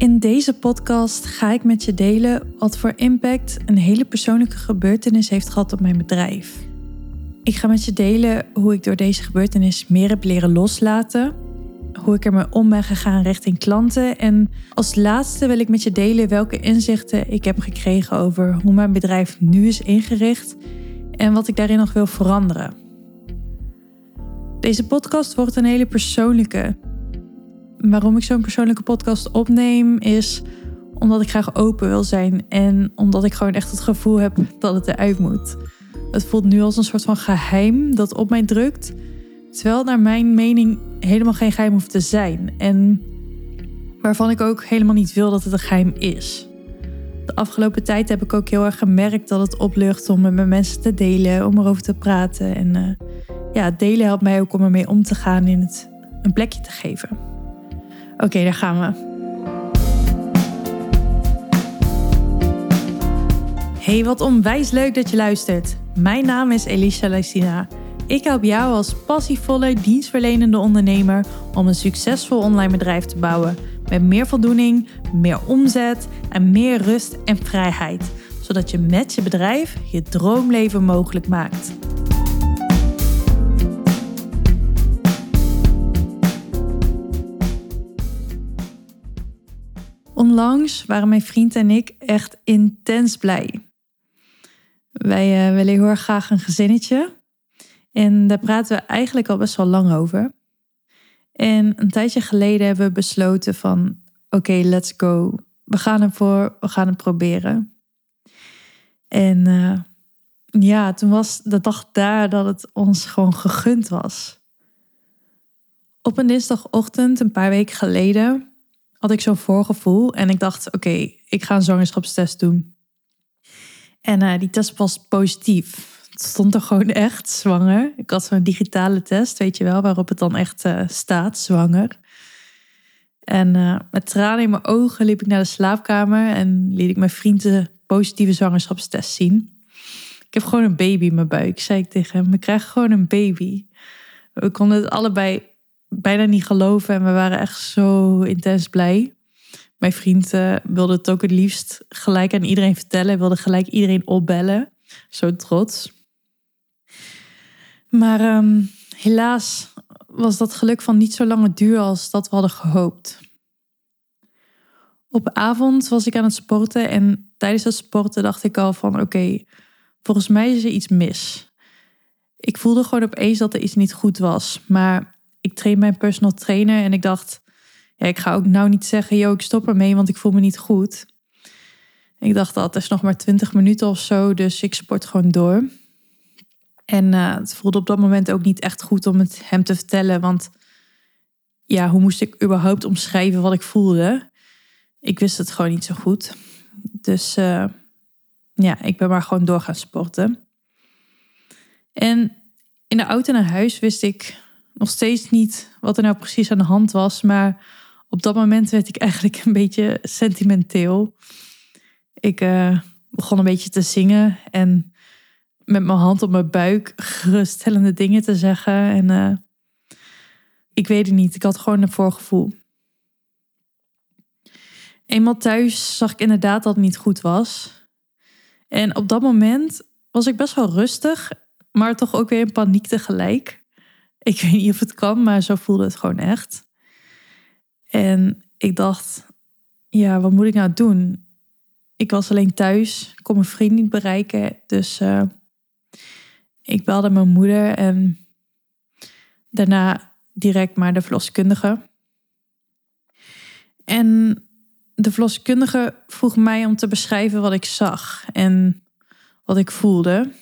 In deze podcast ga ik met je delen wat voor impact een hele persoonlijke gebeurtenis heeft gehad op mijn bedrijf. Ik ga met je delen hoe ik door deze gebeurtenis meer heb leren loslaten, hoe ik ermee om ben gegaan richting klanten en als laatste wil ik met je delen welke inzichten ik heb gekregen over hoe mijn bedrijf nu is ingericht en wat ik daarin nog wil veranderen. Deze podcast wordt een hele persoonlijke waarom ik zo'n persoonlijke podcast opneem is omdat ik graag open wil zijn en omdat ik gewoon echt het gevoel heb dat het eruit moet. Het voelt nu als een soort van geheim dat op mij drukt, terwijl naar mijn mening helemaal geen geheim hoeft te zijn en waarvan ik ook helemaal niet wil dat het een geheim is. De afgelopen tijd heb ik ook heel erg gemerkt dat het oplucht om het met mensen te delen, om erover te praten en uh, ja, delen helpt mij ook om ermee om te gaan in het een plekje te geven. Oké, daar gaan we. Hey, wat onwijs leuk dat je luistert. Mijn naam is Elisha Lysina. Ik help jou als passievolle, dienstverlenende ondernemer om een succesvol online bedrijf te bouwen. Met meer voldoening, meer omzet en meer rust en vrijheid. Zodat je met je bedrijf je droomleven mogelijk maakt. Onlangs waren mijn vriend en ik echt intens blij. Wij uh, willen heel graag een gezinnetje. En daar praten we eigenlijk al best wel lang over. En een tijdje geleden hebben we besloten van... Oké, let's go. We gaan ervoor, we gaan het proberen. En uh, ja, toen was de dag daar dat het ons gewoon gegund was. Op een dinsdagochtend, een paar weken geleden had ik zo'n voorgevoel. En ik dacht, oké, ik ga een zwangerschapstest doen. En uh, die test was positief. Het stond er gewoon echt zwanger. Ik had zo'n digitale test, weet je wel, waarop het dan echt uh, staat, zwanger. En uh, met tranen in mijn ogen liep ik naar de slaapkamer en liet ik mijn vriend de positieve zwangerschapstest zien. Ik heb gewoon een baby in mijn buik, zei ik tegen hem. We krijgen gewoon een baby. We konden het allebei bijna niet geloven en we waren echt zo intens blij. Mijn vriend uh, wilde het ook het liefst gelijk aan iedereen vertellen, wilde gelijk iedereen opbellen. Zo trots. Maar um, helaas was dat geluk van niet zo lange duur als dat we hadden gehoopt. Op avond was ik aan het sporten en tijdens het sporten dacht ik al van oké, volgens mij is er iets mis. Ik voelde gewoon opeens dat er iets niet goed was, maar ik train mijn personal trainer en ik dacht, ja, ik ga ook nou niet zeggen, yo, ik stop ermee, want ik voel me niet goed. Ik dacht, dat is nog maar 20 minuten of zo, dus ik sport gewoon door. En uh, het voelde op dat moment ook niet echt goed om het hem te vertellen, want ja, hoe moest ik überhaupt omschrijven wat ik voelde? Ik wist het gewoon niet zo goed. Dus uh, ja, ik ben maar gewoon door gaan sporten. En in de auto naar huis wist ik nog steeds niet wat er nou precies aan de hand was. Maar op dat moment werd ik eigenlijk een beetje sentimenteel. Ik uh, begon een beetje te zingen en met mijn hand op mijn buik geruststellende dingen te zeggen. En uh, ik weet het niet, ik had gewoon een voorgevoel. Eenmaal thuis zag ik inderdaad dat het niet goed was. En op dat moment was ik best wel rustig, maar toch ook weer in paniek tegelijk. Ik weet niet of het kan, maar zo voelde het gewoon echt. En ik dacht, ja, wat moet ik nou doen? Ik was alleen thuis, kon mijn vriend niet bereiken. Dus uh, ik belde mijn moeder en daarna direct maar de verloskundige. En de verloskundige vroeg mij om te beschrijven wat ik zag en wat ik voelde.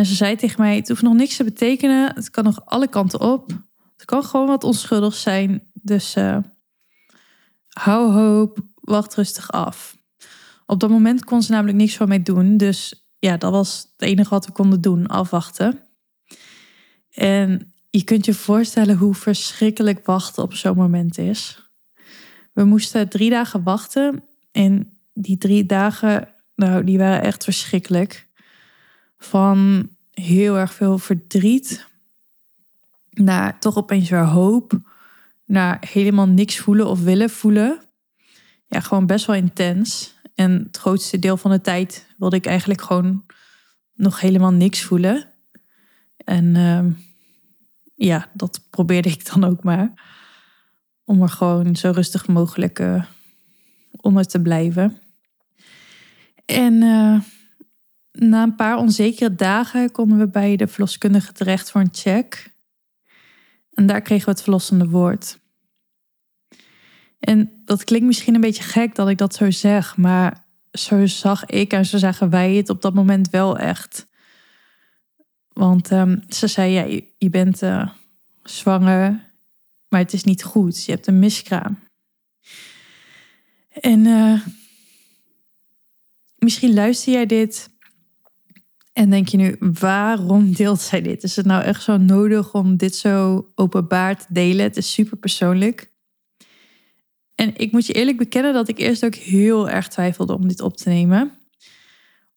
En ze zei tegen mij: Het hoeft nog niks te betekenen. Het kan nog alle kanten op. Het kan gewoon wat onschuldig zijn. Dus uh, hou hoop, wacht rustig af. Op dat moment kon ze namelijk niks van mij doen. Dus ja, dat was het enige wat we konden doen: afwachten. En je kunt je voorstellen hoe verschrikkelijk wachten op zo'n moment is. We moesten drie dagen wachten. En die drie dagen, nou, die waren echt verschrikkelijk van heel erg veel verdriet naar toch opeens weer hoop, naar helemaal niks voelen of willen voelen. ja, gewoon best wel intens. En het grootste deel van de tijd wilde ik eigenlijk gewoon nog helemaal niks voelen. En ehm, ja, dat probeerde ik dan ook maar. Om er gewoon zo rustig mogelijk uh, onder te blijven. En uh, na een paar onzekere dagen konden we bij de verloskundige terecht voor een check. En daar kregen we het verlossende woord. En dat klinkt misschien een beetje gek dat ik dat zo zeg, maar zo zag ik en zo zagen wij het op dat moment wel echt. Want um, ze zei, ja, je, bent uh, zwanger, maar het is niet goed. Je hebt een miskraam. En uh, misschien luister jij dit en denk je nu, waarom deelt zij dit? Is het nou echt zo nodig om dit zo openbaar te delen? Het is super persoonlijk. En ik moet je eerlijk bekennen dat ik eerst ook heel erg twijfelde om dit op te nemen.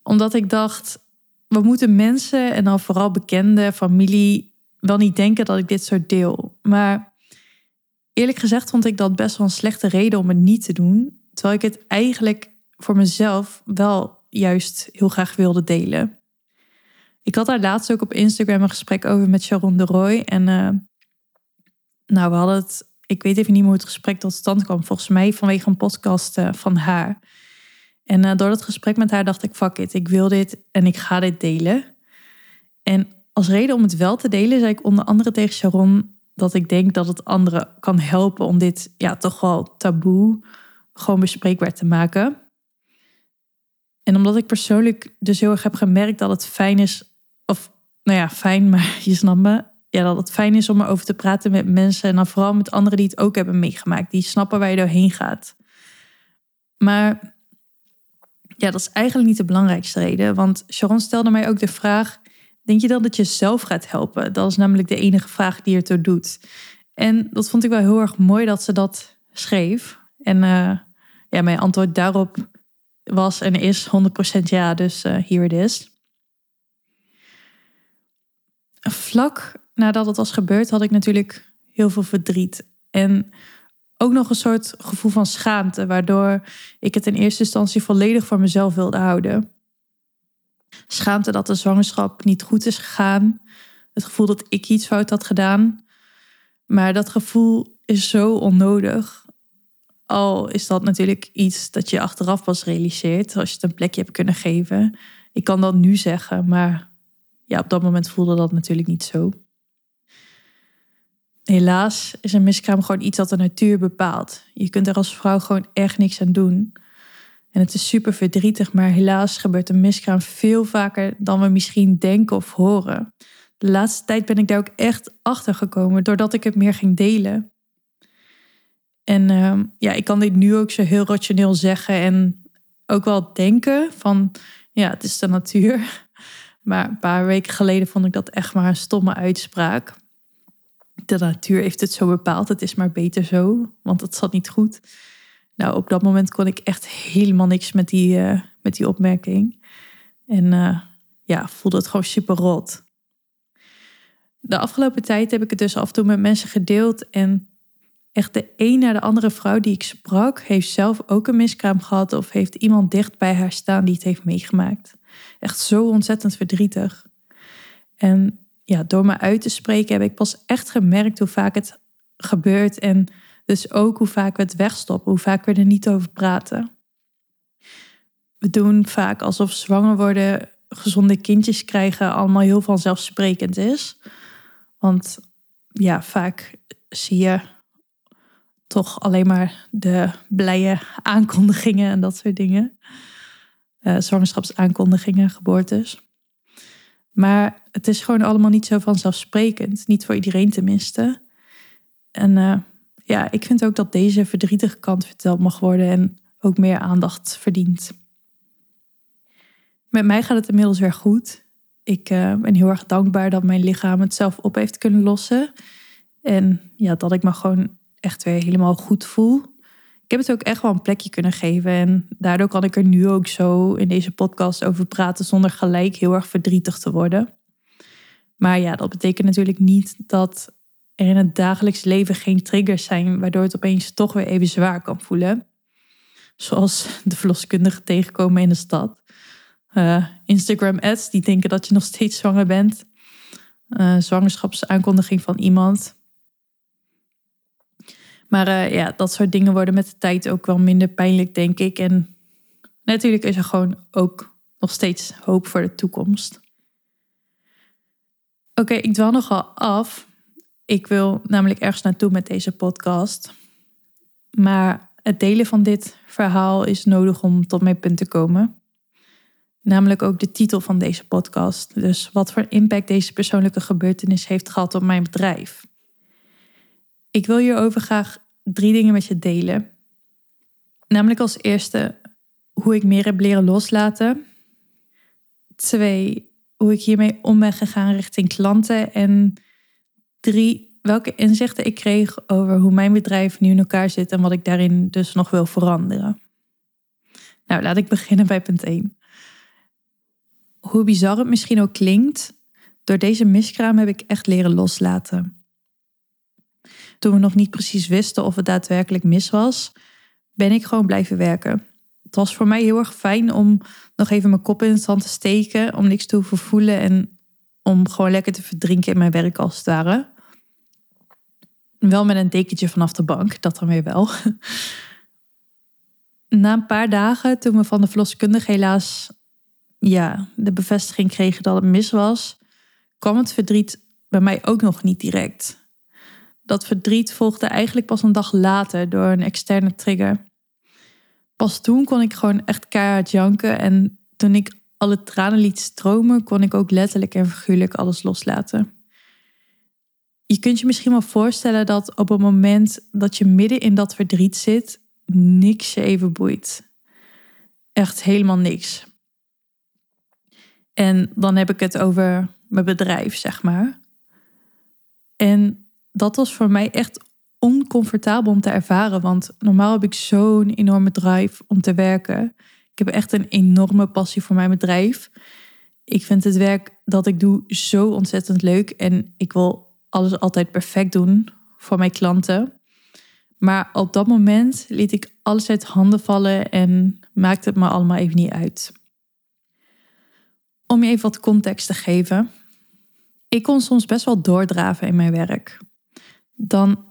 Omdat ik dacht, we moeten mensen en dan vooral bekende familie wel niet denken dat ik dit zo deel. Maar eerlijk gezegd vond ik dat best wel een slechte reden om het niet te doen. Terwijl ik het eigenlijk voor mezelf wel juist heel graag wilde delen. Ik had daar laatst ook op Instagram een gesprek over met Sharon de Roy. En uh, nou, we hadden het, ik weet even niet hoe het gesprek tot stand kwam. Volgens mij vanwege een podcast uh, van haar. En uh, door dat gesprek met haar dacht ik, fuck it, ik wil dit en ik ga dit delen. En als reden om het wel te delen, zei ik onder andere tegen Sharon dat ik denk dat het anderen kan helpen om dit ja, toch wel taboe gewoon bespreekbaar te maken. En omdat ik persoonlijk dus heel erg heb gemerkt dat het fijn is nou ja, fijn, maar je snapt me. Ja, dat het fijn is om erover te praten met mensen. En dan vooral met anderen die het ook hebben meegemaakt. Die snappen waar je doorheen gaat. Maar ja, dat is eigenlijk niet de belangrijkste reden. Want Sharon stelde mij ook de vraag: Denk je dan dat je zelf gaat helpen? Dat is namelijk de enige vraag die er toe doet. En dat vond ik wel heel erg mooi dat ze dat schreef. En uh, ja, mijn antwoord daarop was en is 100% ja. Dus uh, here it is vlak nadat het was gebeurd, had ik natuurlijk heel veel verdriet. En ook nog een soort gevoel van schaamte, waardoor ik het in eerste instantie volledig voor mezelf wilde houden. Schaamte dat de zwangerschap niet goed is gegaan. Het gevoel dat ik iets fout had gedaan. Maar dat gevoel is zo onnodig. Al is dat natuurlijk iets dat je achteraf pas realiseert, als je het een plekje hebt kunnen geven. Ik kan dat nu zeggen, maar ja, op dat moment voelde dat natuurlijk niet zo. Helaas is een miskraam gewoon iets dat de natuur bepaalt. Je kunt er als vrouw gewoon echt niks aan doen. En het is super verdrietig, maar helaas gebeurt een miskraam veel vaker dan we misschien denken of horen. De laatste tijd ben ik daar ook echt achter gekomen doordat ik het meer ging delen. En uh, ja, ik kan dit nu ook zo heel rationeel zeggen en ook wel denken van ja, het is de natuur. Maar een paar weken geleden vond ik dat echt maar een stomme uitspraak. De natuur heeft het zo bepaald, het is maar beter zo, want het zat niet goed. Nou, op dat moment kon ik echt helemaal niks met die, uh, met die opmerking. En uh, ja, voelde het gewoon super rot. De afgelopen tijd heb ik het dus af en toe met mensen gedeeld. En echt de een naar de andere vrouw die ik sprak, heeft zelf ook een miskraam gehad. Of heeft iemand dicht bij haar staan die het heeft meegemaakt. Echt zo ontzettend verdrietig. En ja, door me uit te spreken heb ik pas echt gemerkt hoe vaak het gebeurt. En dus ook hoe vaak we het wegstoppen, hoe vaak we er niet over praten. We doen vaak alsof zwanger worden, gezonde kindjes krijgen, allemaal heel vanzelfsprekend is. Want ja, vaak zie je toch alleen maar de blije aankondigingen en dat soort dingen uh, zwangerschapsaankondigingen, geboortes. Maar het is gewoon allemaal niet zo vanzelfsprekend. Niet voor iedereen tenminste. En uh, ja, ik vind ook dat deze verdrietige kant verteld mag worden en ook meer aandacht verdient. Met mij gaat het inmiddels weer goed. Ik uh, ben heel erg dankbaar dat mijn lichaam het zelf op heeft kunnen lossen. En ja, dat ik me gewoon echt weer helemaal goed voel heb het ook echt wel een plekje kunnen geven. En daardoor kan ik er nu ook zo in deze podcast over praten zonder gelijk heel erg verdrietig te worden. Maar ja, dat betekent natuurlijk niet dat er in het dagelijks leven geen triggers zijn waardoor het opeens toch weer even zwaar kan voelen. Zoals de verloskundige tegenkomen in de stad. Uh, Instagram ads die denken dat je nog steeds zwanger bent. Uh, zwangerschapsaankondiging van iemand. Maar uh, ja, dat soort dingen worden met de tijd ook wel minder pijnlijk, denk ik. En natuurlijk is er gewoon ook nog steeds hoop voor de toekomst. Oké, ik dwaal nogal af. Ik wil namelijk ergens naartoe met deze podcast. Maar het delen van dit verhaal is nodig om tot mijn punt te komen. Namelijk ook de titel van deze podcast. Dus wat voor impact deze persoonlijke gebeurtenis heeft gehad op mijn bedrijf. Ik wil hierover graag drie dingen met je delen. Namelijk als eerste hoe ik meer heb leren loslaten. Twee, hoe ik hiermee om ben gegaan richting klanten. En drie, welke inzichten ik kreeg over hoe mijn bedrijf nu in elkaar zit en wat ik daarin dus nog wil veranderen. Nou, laat ik beginnen bij punt 1. Hoe bizar het misschien ook klinkt, door deze miskraam heb ik echt leren loslaten. Toen we nog niet precies wisten of het daadwerkelijk mis was, ben ik gewoon blijven werken. Het was voor mij heel erg fijn om nog even mijn kop in het zand te steken, om niks te hoeven voelen en om gewoon lekker te verdrinken in mijn werk als het ware. Wel met een dekentje vanaf de bank, dat dan weer wel. Na een paar dagen, toen we van de verloskundige helaas ja, de bevestiging kregen dat het mis was, kwam het verdriet bij mij ook nog niet direct. Dat verdriet volgde eigenlijk pas een dag later door een externe trigger. Pas toen kon ik gewoon echt keihard janken en toen ik alle tranen liet stromen, kon ik ook letterlijk en figuurlijk alles loslaten. Je kunt je misschien wel voorstellen dat op het moment dat je midden in dat verdriet zit, niks je even boeit. Echt helemaal niks. En dan heb ik het over mijn bedrijf, zeg maar. En dat was voor mij echt oncomfortabel om te ervaren, want normaal heb ik zo'n enorme drive om te werken. Ik heb echt een enorme passie voor mijn bedrijf. Ik vind het werk dat ik doe zo ontzettend leuk en ik wil alles altijd perfect doen voor mijn klanten. Maar op dat moment liet ik alles uit handen vallen en maakte het me allemaal even niet uit. Om je even wat context te geven. Ik kon soms best wel doordraven in mijn werk. Dan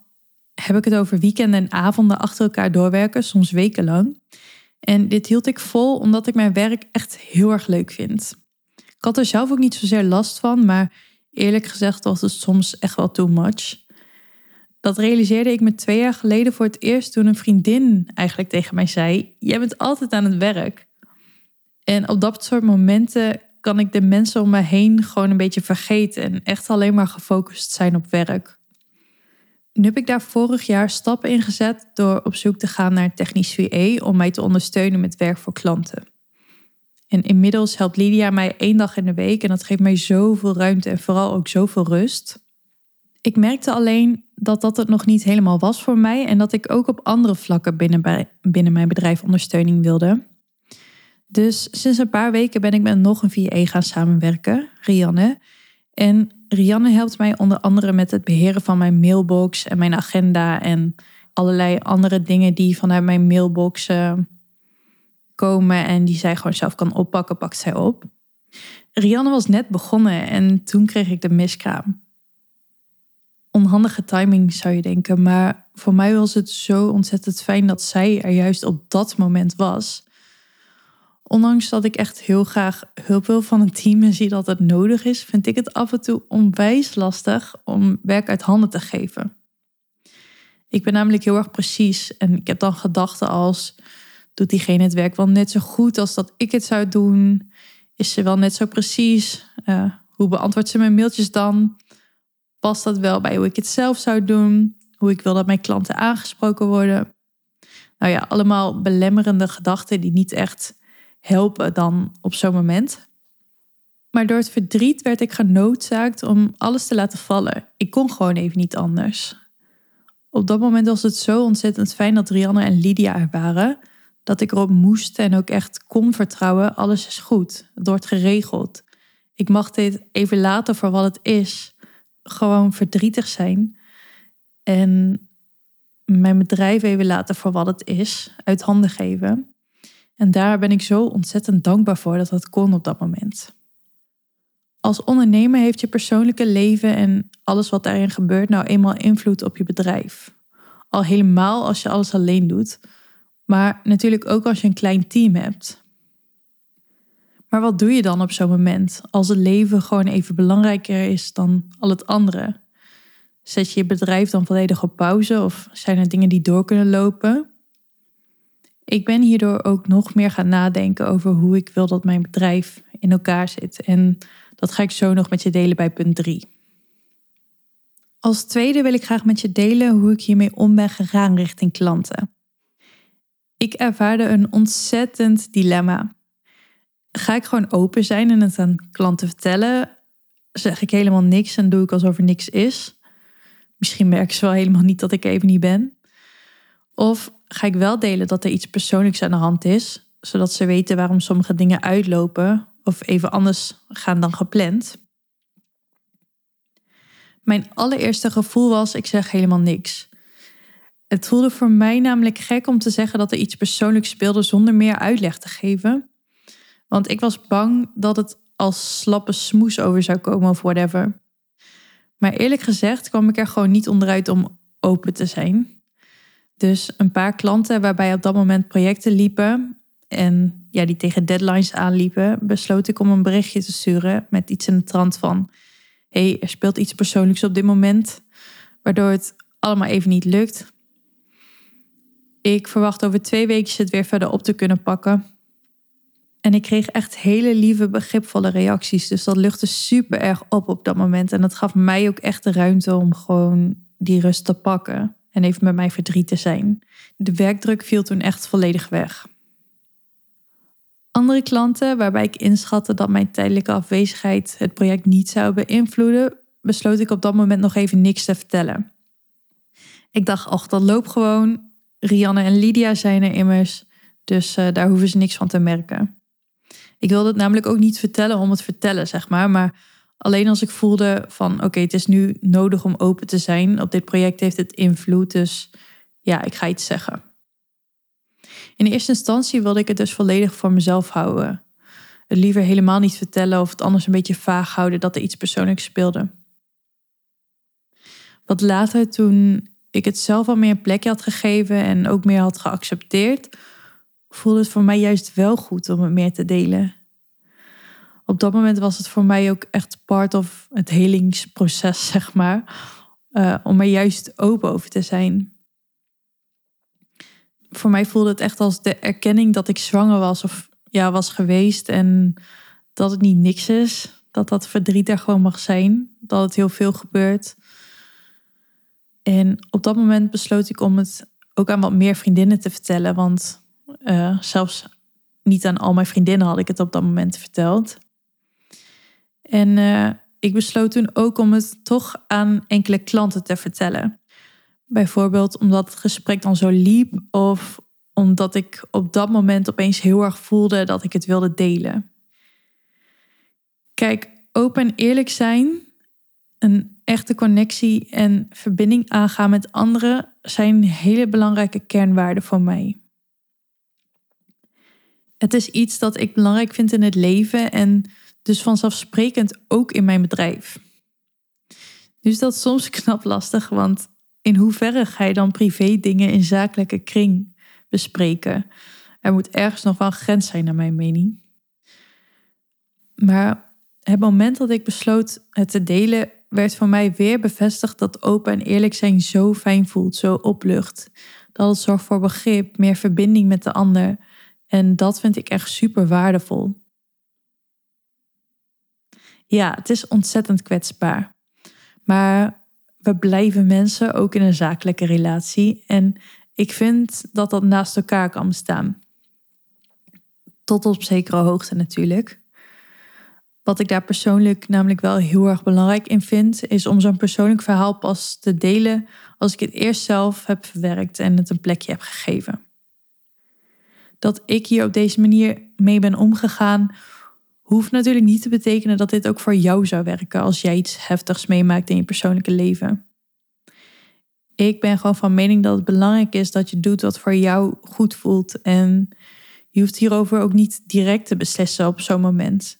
heb ik het over weekenden en avonden achter elkaar doorwerken, soms wekenlang. En dit hield ik vol omdat ik mijn werk echt heel erg leuk vind. Ik had er zelf ook niet zozeer last van, maar Eerlijk gezegd was het soms echt wel too much. Dat realiseerde ik me twee jaar geleden voor het eerst toen een vriendin eigenlijk tegen mij zei: Jij bent altijd aan het werk. En op dat soort momenten kan ik de mensen om me heen gewoon een beetje vergeten en echt alleen maar gefocust zijn op werk. Nu heb ik daar vorig jaar stappen in gezet door op zoek te gaan naar technisch VA om mij te ondersteunen met werk voor klanten. En inmiddels helpt Lydia mij één dag in de week en dat geeft mij zoveel ruimte en vooral ook zoveel rust. Ik merkte alleen dat dat het nog niet helemaal was voor mij en dat ik ook op andere vlakken binnen, binnen mijn bedrijf ondersteuning wilde. Dus sinds een paar weken ben ik met nog een VA gaan samenwerken, Rianne. En Rianne helpt mij onder andere met het beheren van mijn mailbox en mijn agenda en allerlei andere dingen die vanuit mijn mailbox uh, komen en die zij gewoon zelf kan oppakken, pakt zij op. Rianne was net begonnen en toen kreeg ik de miskraam. Onhandige timing zou je denken, maar voor mij was het zo ontzettend fijn dat zij er juist op dat moment was. Ondanks dat ik echt heel graag hulp wil van een team en zie dat het nodig is, vind ik het af en toe onwijs lastig om werk uit handen te geven. Ik ben namelijk heel erg precies en ik heb dan gedachten als doet diegene het werk wel net zo goed als dat ik het zou doen? Is ze wel net zo precies? Uh, hoe beantwoordt ze mijn mailtjes dan? Past dat wel bij hoe ik het zelf zou doen? Hoe ik wil dat mijn klanten aangesproken worden? Nou ja, allemaal belemmerende gedachten die niet echt helpen dan op zo'n moment. Maar door het verdriet werd ik genoodzaakt om alles te laten vallen. Ik kon gewoon even niet anders. Op dat moment was het zo ontzettend fijn dat Rianne en Lydia er waren dat ik erop moest en ook echt kon vertrouwen, alles is goed, het wordt geregeld. Ik mag dit even laten voor wat het is, gewoon verdrietig zijn. En mijn bedrijf even laten voor wat het is, uit handen geven. En daar ben ik zo ontzettend dankbaar voor dat dat kon op dat moment. Als ondernemer heeft je persoonlijke leven en alles wat daarin gebeurt nou eenmaal invloed op je bedrijf. Al helemaal als je alles alleen doet, maar natuurlijk ook als je een klein team hebt. Maar wat doe je dan op zo'n moment als het leven gewoon even belangrijker is dan al het andere? Zet je je bedrijf dan volledig op pauze of zijn er dingen die door kunnen lopen? Ik ben hierdoor ook nog meer gaan nadenken over hoe ik wil dat mijn bedrijf in elkaar zit. En dat ga ik zo nog met je delen bij punt 3. Als tweede wil ik graag met je delen hoe ik hiermee om ben gegaan richting klanten. Ik ervaarde een ontzettend dilemma. Ga ik gewoon open zijn en het aan klanten vertellen? Zeg ik helemaal niks en doe ik alsof er niks is? Misschien merken ze wel helemaal niet dat ik even niet ben. Of ga ik wel delen dat er iets persoonlijks aan de hand is, zodat ze weten waarom sommige dingen uitlopen of even anders gaan dan gepland. Mijn allereerste gevoel was: ik zeg helemaal niks. Het voelde voor mij namelijk gek om te zeggen dat er iets persoonlijks speelde zonder meer uitleg te geven. Want ik was bang dat het als slappe smoes over zou komen of whatever. Maar eerlijk gezegd kwam ik er gewoon niet onderuit om open te zijn. Dus een paar klanten waarbij op dat moment projecten liepen en ja, die tegen deadlines aanliepen, besloot ik om een berichtje te sturen met iets in de trant van: hey, er speelt iets persoonlijks op dit moment, waardoor het allemaal even niet lukt. Ik verwacht over twee weken het weer verder op te kunnen pakken. En ik kreeg echt hele lieve, begripvolle reacties. Dus dat luchtte super erg op op dat moment. En dat gaf mij ook echt de ruimte om gewoon die rust te pakken. En even met mij verdriet te zijn. De werkdruk viel toen echt volledig weg. Andere klanten, waarbij ik inschatte dat mijn tijdelijke afwezigheid het project niet zou beïnvloeden, besloot ik op dat moment nog even niks te vertellen. Ik dacht, ach, dat loopt gewoon. Rianne en Lydia zijn er immers, dus uh, daar hoeven ze niks van te merken. Ik wilde het namelijk ook niet vertellen om het vertellen, zeg maar. Maar alleen als ik voelde van oké, het is nu nodig om open te zijn. Op dit project heeft het invloed, dus ja, ik ga iets zeggen. In eerste instantie wilde ik het dus volledig voor mezelf houden. Het liever helemaal niet vertellen of het anders een beetje vaag houden dat er iets persoonlijks speelde. Wat later, toen ik het zelf al meer plekje had gegeven en ook meer had geaccepteerd, voelde het voor mij juist wel goed om het meer te delen. Op dat moment was het voor mij ook echt part of het helingsproces, zeg maar, uh, om er juist open over te zijn. Voor mij voelde het echt als de erkenning dat ik zwanger was of ja, was geweest en dat het niet niks is. Dat dat verdriet er gewoon mag zijn. Dat het heel veel gebeurt. En op dat moment besloot ik om het ook aan wat meer vriendinnen te vertellen. Want uh, zelfs niet aan al mijn vriendinnen had ik het op dat moment verteld. En uh, ik besloot toen ook om het toch aan enkele klanten te vertellen. Bijvoorbeeld omdat het gesprek dan zo liep of omdat ik op dat moment opeens heel erg voelde dat ik het wilde delen. Kijk, open en eerlijk zijn, een echte connectie en verbinding aangaan met anderen zijn hele belangrijke kernwaarden voor mij. Het is iets dat ik belangrijk vind in het leven en dus vanzelfsprekend ook in mijn bedrijf. Nu is dat soms knap lastig, want in hoeverre ga je dan privé dingen in zakelijke kring bespreken? Er moet ergens nog wel een grens zijn, naar mijn mening. Maar het moment dat ik besloot het te delen, werd voor mij weer bevestigd dat open en eerlijk zijn zo fijn voelt, zo oplucht. Dat het zorgt voor begrip, meer verbinding met de ander en dat vind ik echt super waardevol. Ja, het is ontzettend kwetsbaar. Maar we blijven mensen ook in een zakelijke relatie. En ik vind dat dat naast elkaar kan bestaan. Tot op zekere hoogte natuurlijk. Wat ik daar persoonlijk namelijk wel heel erg belangrijk in vind, is om zo'n persoonlijk verhaal pas te delen als ik het eerst zelf heb verwerkt en het een plekje heb gegeven dat ik hier op deze manier mee ben omgegaan, hoeft natuurlijk niet te betekenen dat dit ook voor jou zou werken als jij iets heftigs meemaakt in je persoonlijke leven. Ik ben gewoon van mening dat het belangrijk is dat je doet wat voor jou goed voelt. En je hoeft hierover ook niet direct te beslissen op zo'n moment.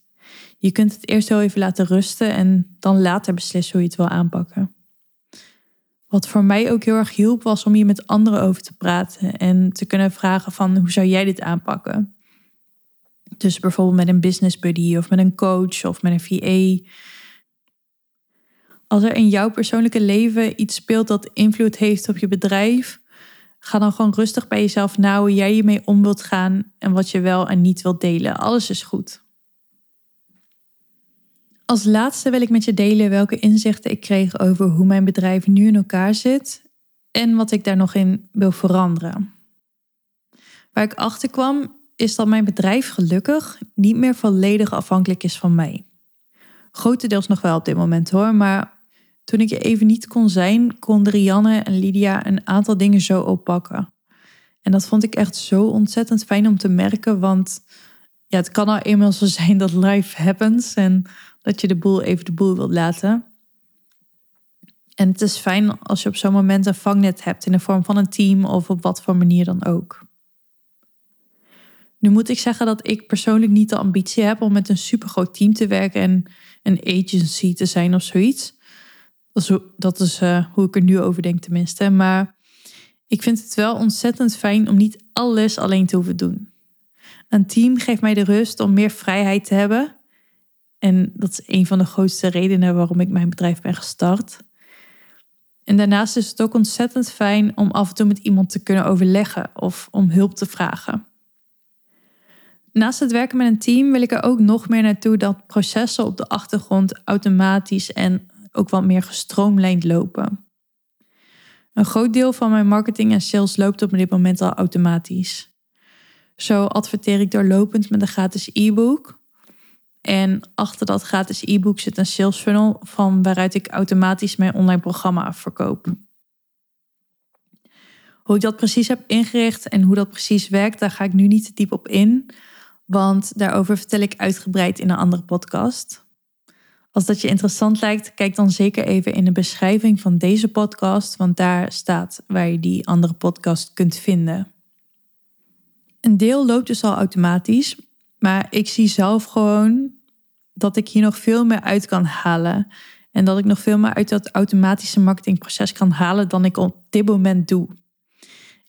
Je kunt het eerst heel even laten rusten en dan later beslissen hoe je het wil aanpakken. Wat voor mij ook heel erg hielp was om hier met anderen over te praten en te kunnen vragen van hoe zou jij dit aanpakken? Dus bijvoorbeeld met een business buddy of met een coach of met een VA. Als er in jouw persoonlijke leven iets speelt dat invloed heeft op je bedrijf, ga dan gewoon rustig bij jezelf na hoe jij hiermee om wilt gaan en wat je wel en niet wilt delen. Alles is goed. Als laatste wil ik met je delen welke inzichten ik kreeg over hoe mijn bedrijf nu in elkaar zit en wat ik daar nog in wil veranderen. Waar ik achter kwam is dat mijn bedrijf gelukkig niet meer volledig afhankelijk is van mij. Grotendeels nog wel op dit moment hoor, maar toen ik even niet kon zijn, konden Rianne en Lydia een aantal dingen zo oppakken. En dat vond ik echt zo ontzettend fijn om te merken, want ja, het kan nou eenmaal zo zijn dat life happens en dat je de boel even de boel wilt laten. En het is fijn als je op zo'n moment een vangnet hebt in de vorm van een team of op wat voor manier dan ook. Nu moet ik zeggen dat ik persoonlijk niet de ambitie heb om met een supergroot team te werken en een agency te zijn of zoiets. Dat is, dat is uh, hoe ik er nu over denk tenminste. Maar ik vind het wel ontzettend fijn om niet alles alleen te hoeven doen. Een team geeft mij de rust om meer vrijheid te hebben. En dat is een van de grootste redenen waarom ik mijn bedrijf ben gestart. En daarnaast is het ook ontzettend fijn om af en toe met iemand te kunnen overleggen of om hulp te vragen. Naast het werken met een team wil ik er ook nog meer naartoe dat processen op de achtergrond automatisch en ook wat meer gestroomlijnd lopen. Een groot deel van mijn marketing en sales loopt op dit moment al automatisch. Zo adverteer ik doorlopend met een gratis e-book. En achter dat gratis e-book zit een sales funnel van waaruit ik automatisch mijn online programma verkoop. Hoe ik dat precies heb ingericht en hoe dat precies werkt, daar ga ik nu niet te diep op in. Want daarover vertel ik uitgebreid in een andere podcast. Als dat je interessant lijkt, kijk dan zeker even in de beschrijving van deze podcast, want daar staat waar je die andere podcast kunt vinden. Een deel loopt dus al automatisch, maar ik zie zelf gewoon dat ik hier nog veel meer uit kan halen. En dat ik nog veel meer uit dat automatische marketingproces kan halen dan ik op dit moment doe.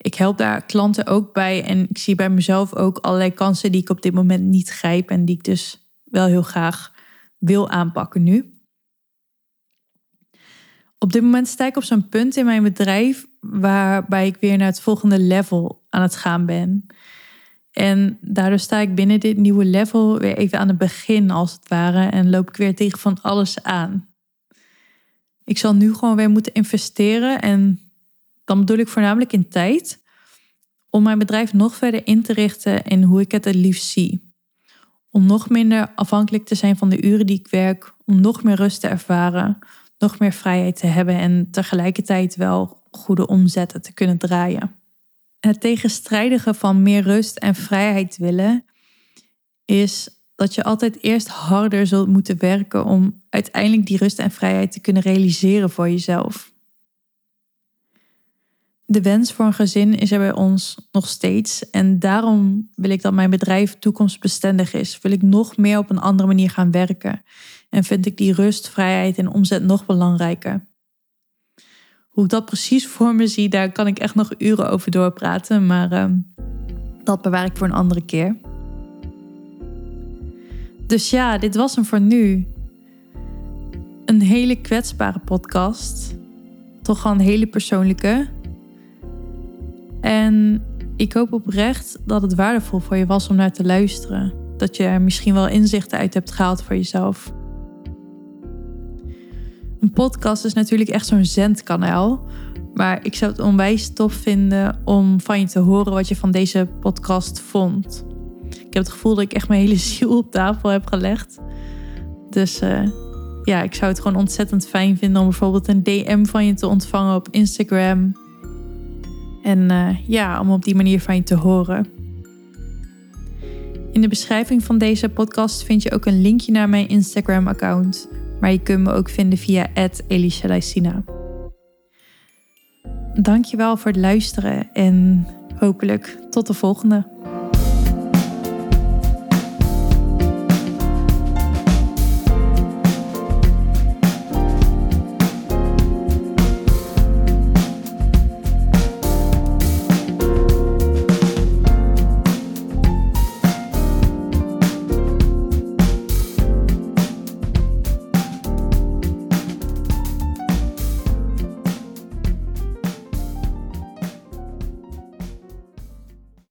Ik help daar klanten ook bij en ik zie bij mezelf ook allerlei kansen die ik op dit moment niet grijp en die ik dus wel heel graag wil aanpakken nu. Op dit moment sta ik op zo'n punt in mijn bedrijf waarbij ik weer naar het volgende level aan het gaan ben. En daardoor sta ik binnen dit nieuwe level weer even aan het begin, als het ware, en loop ik weer tegen van alles aan. Ik zal nu gewoon weer moeten investeren en dan bedoel ik voornamelijk in tijd, om mijn bedrijf nog verder in te richten in hoe ik het het liefst zie. Om nog minder afhankelijk te zijn van de uren die ik werk, om nog meer rust te ervaren, nog meer vrijheid te hebben en tegelijkertijd wel goede omzetten te kunnen draaien. Het tegenstrijdige van meer rust en vrijheid willen is dat je altijd eerst harder zult moeten werken om uiteindelijk die rust en vrijheid te kunnen realiseren voor jezelf. De wens voor een gezin is er bij ons nog steeds. En daarom wil ik dat mijn bedrijf toekomstbestendig is. Wil ik nog meer op een andere manier gaan werken. En vind ik die rust, vrijheid en omzet nog belangrijker. Hoe ik dat precies voor me zie, daar kan ik echt nog uren over doorpraten. Maar uh, dat bewaar ik voor een andere keer. Dus ja, dit was hem voor nu. Een hele kwetsbare podcast. Toch wel een hele persoonlijke. En ik hoop oprecht dat het waardevol voor je was om naar te luisteren. Dat je er misschien wel inzichten uit hebt gehaald voor jezelf. Een podcast is natuurlijk echt zo'n zendkanaal. Maar ik zou het onwijs tof vinden om van je te horen wat je van deze podcast vond. Ik heb het gevoel dat ik echt mijn hele ziel op tafel heb gelegd. Dus uh, ja, ik zou het gewoon ontzettend fijn vinden om bijvoorbeeld een DM van je te ontvangen op Instagram en uh, ja, om op die manier van je te horen. In de beschrijving van deze podcast vind je ook een linkje naar mijn Instagram-account. Maar je kunt me ook vinden via Elisha dankjewel voor het luisteren en hopelijk tot de volgende.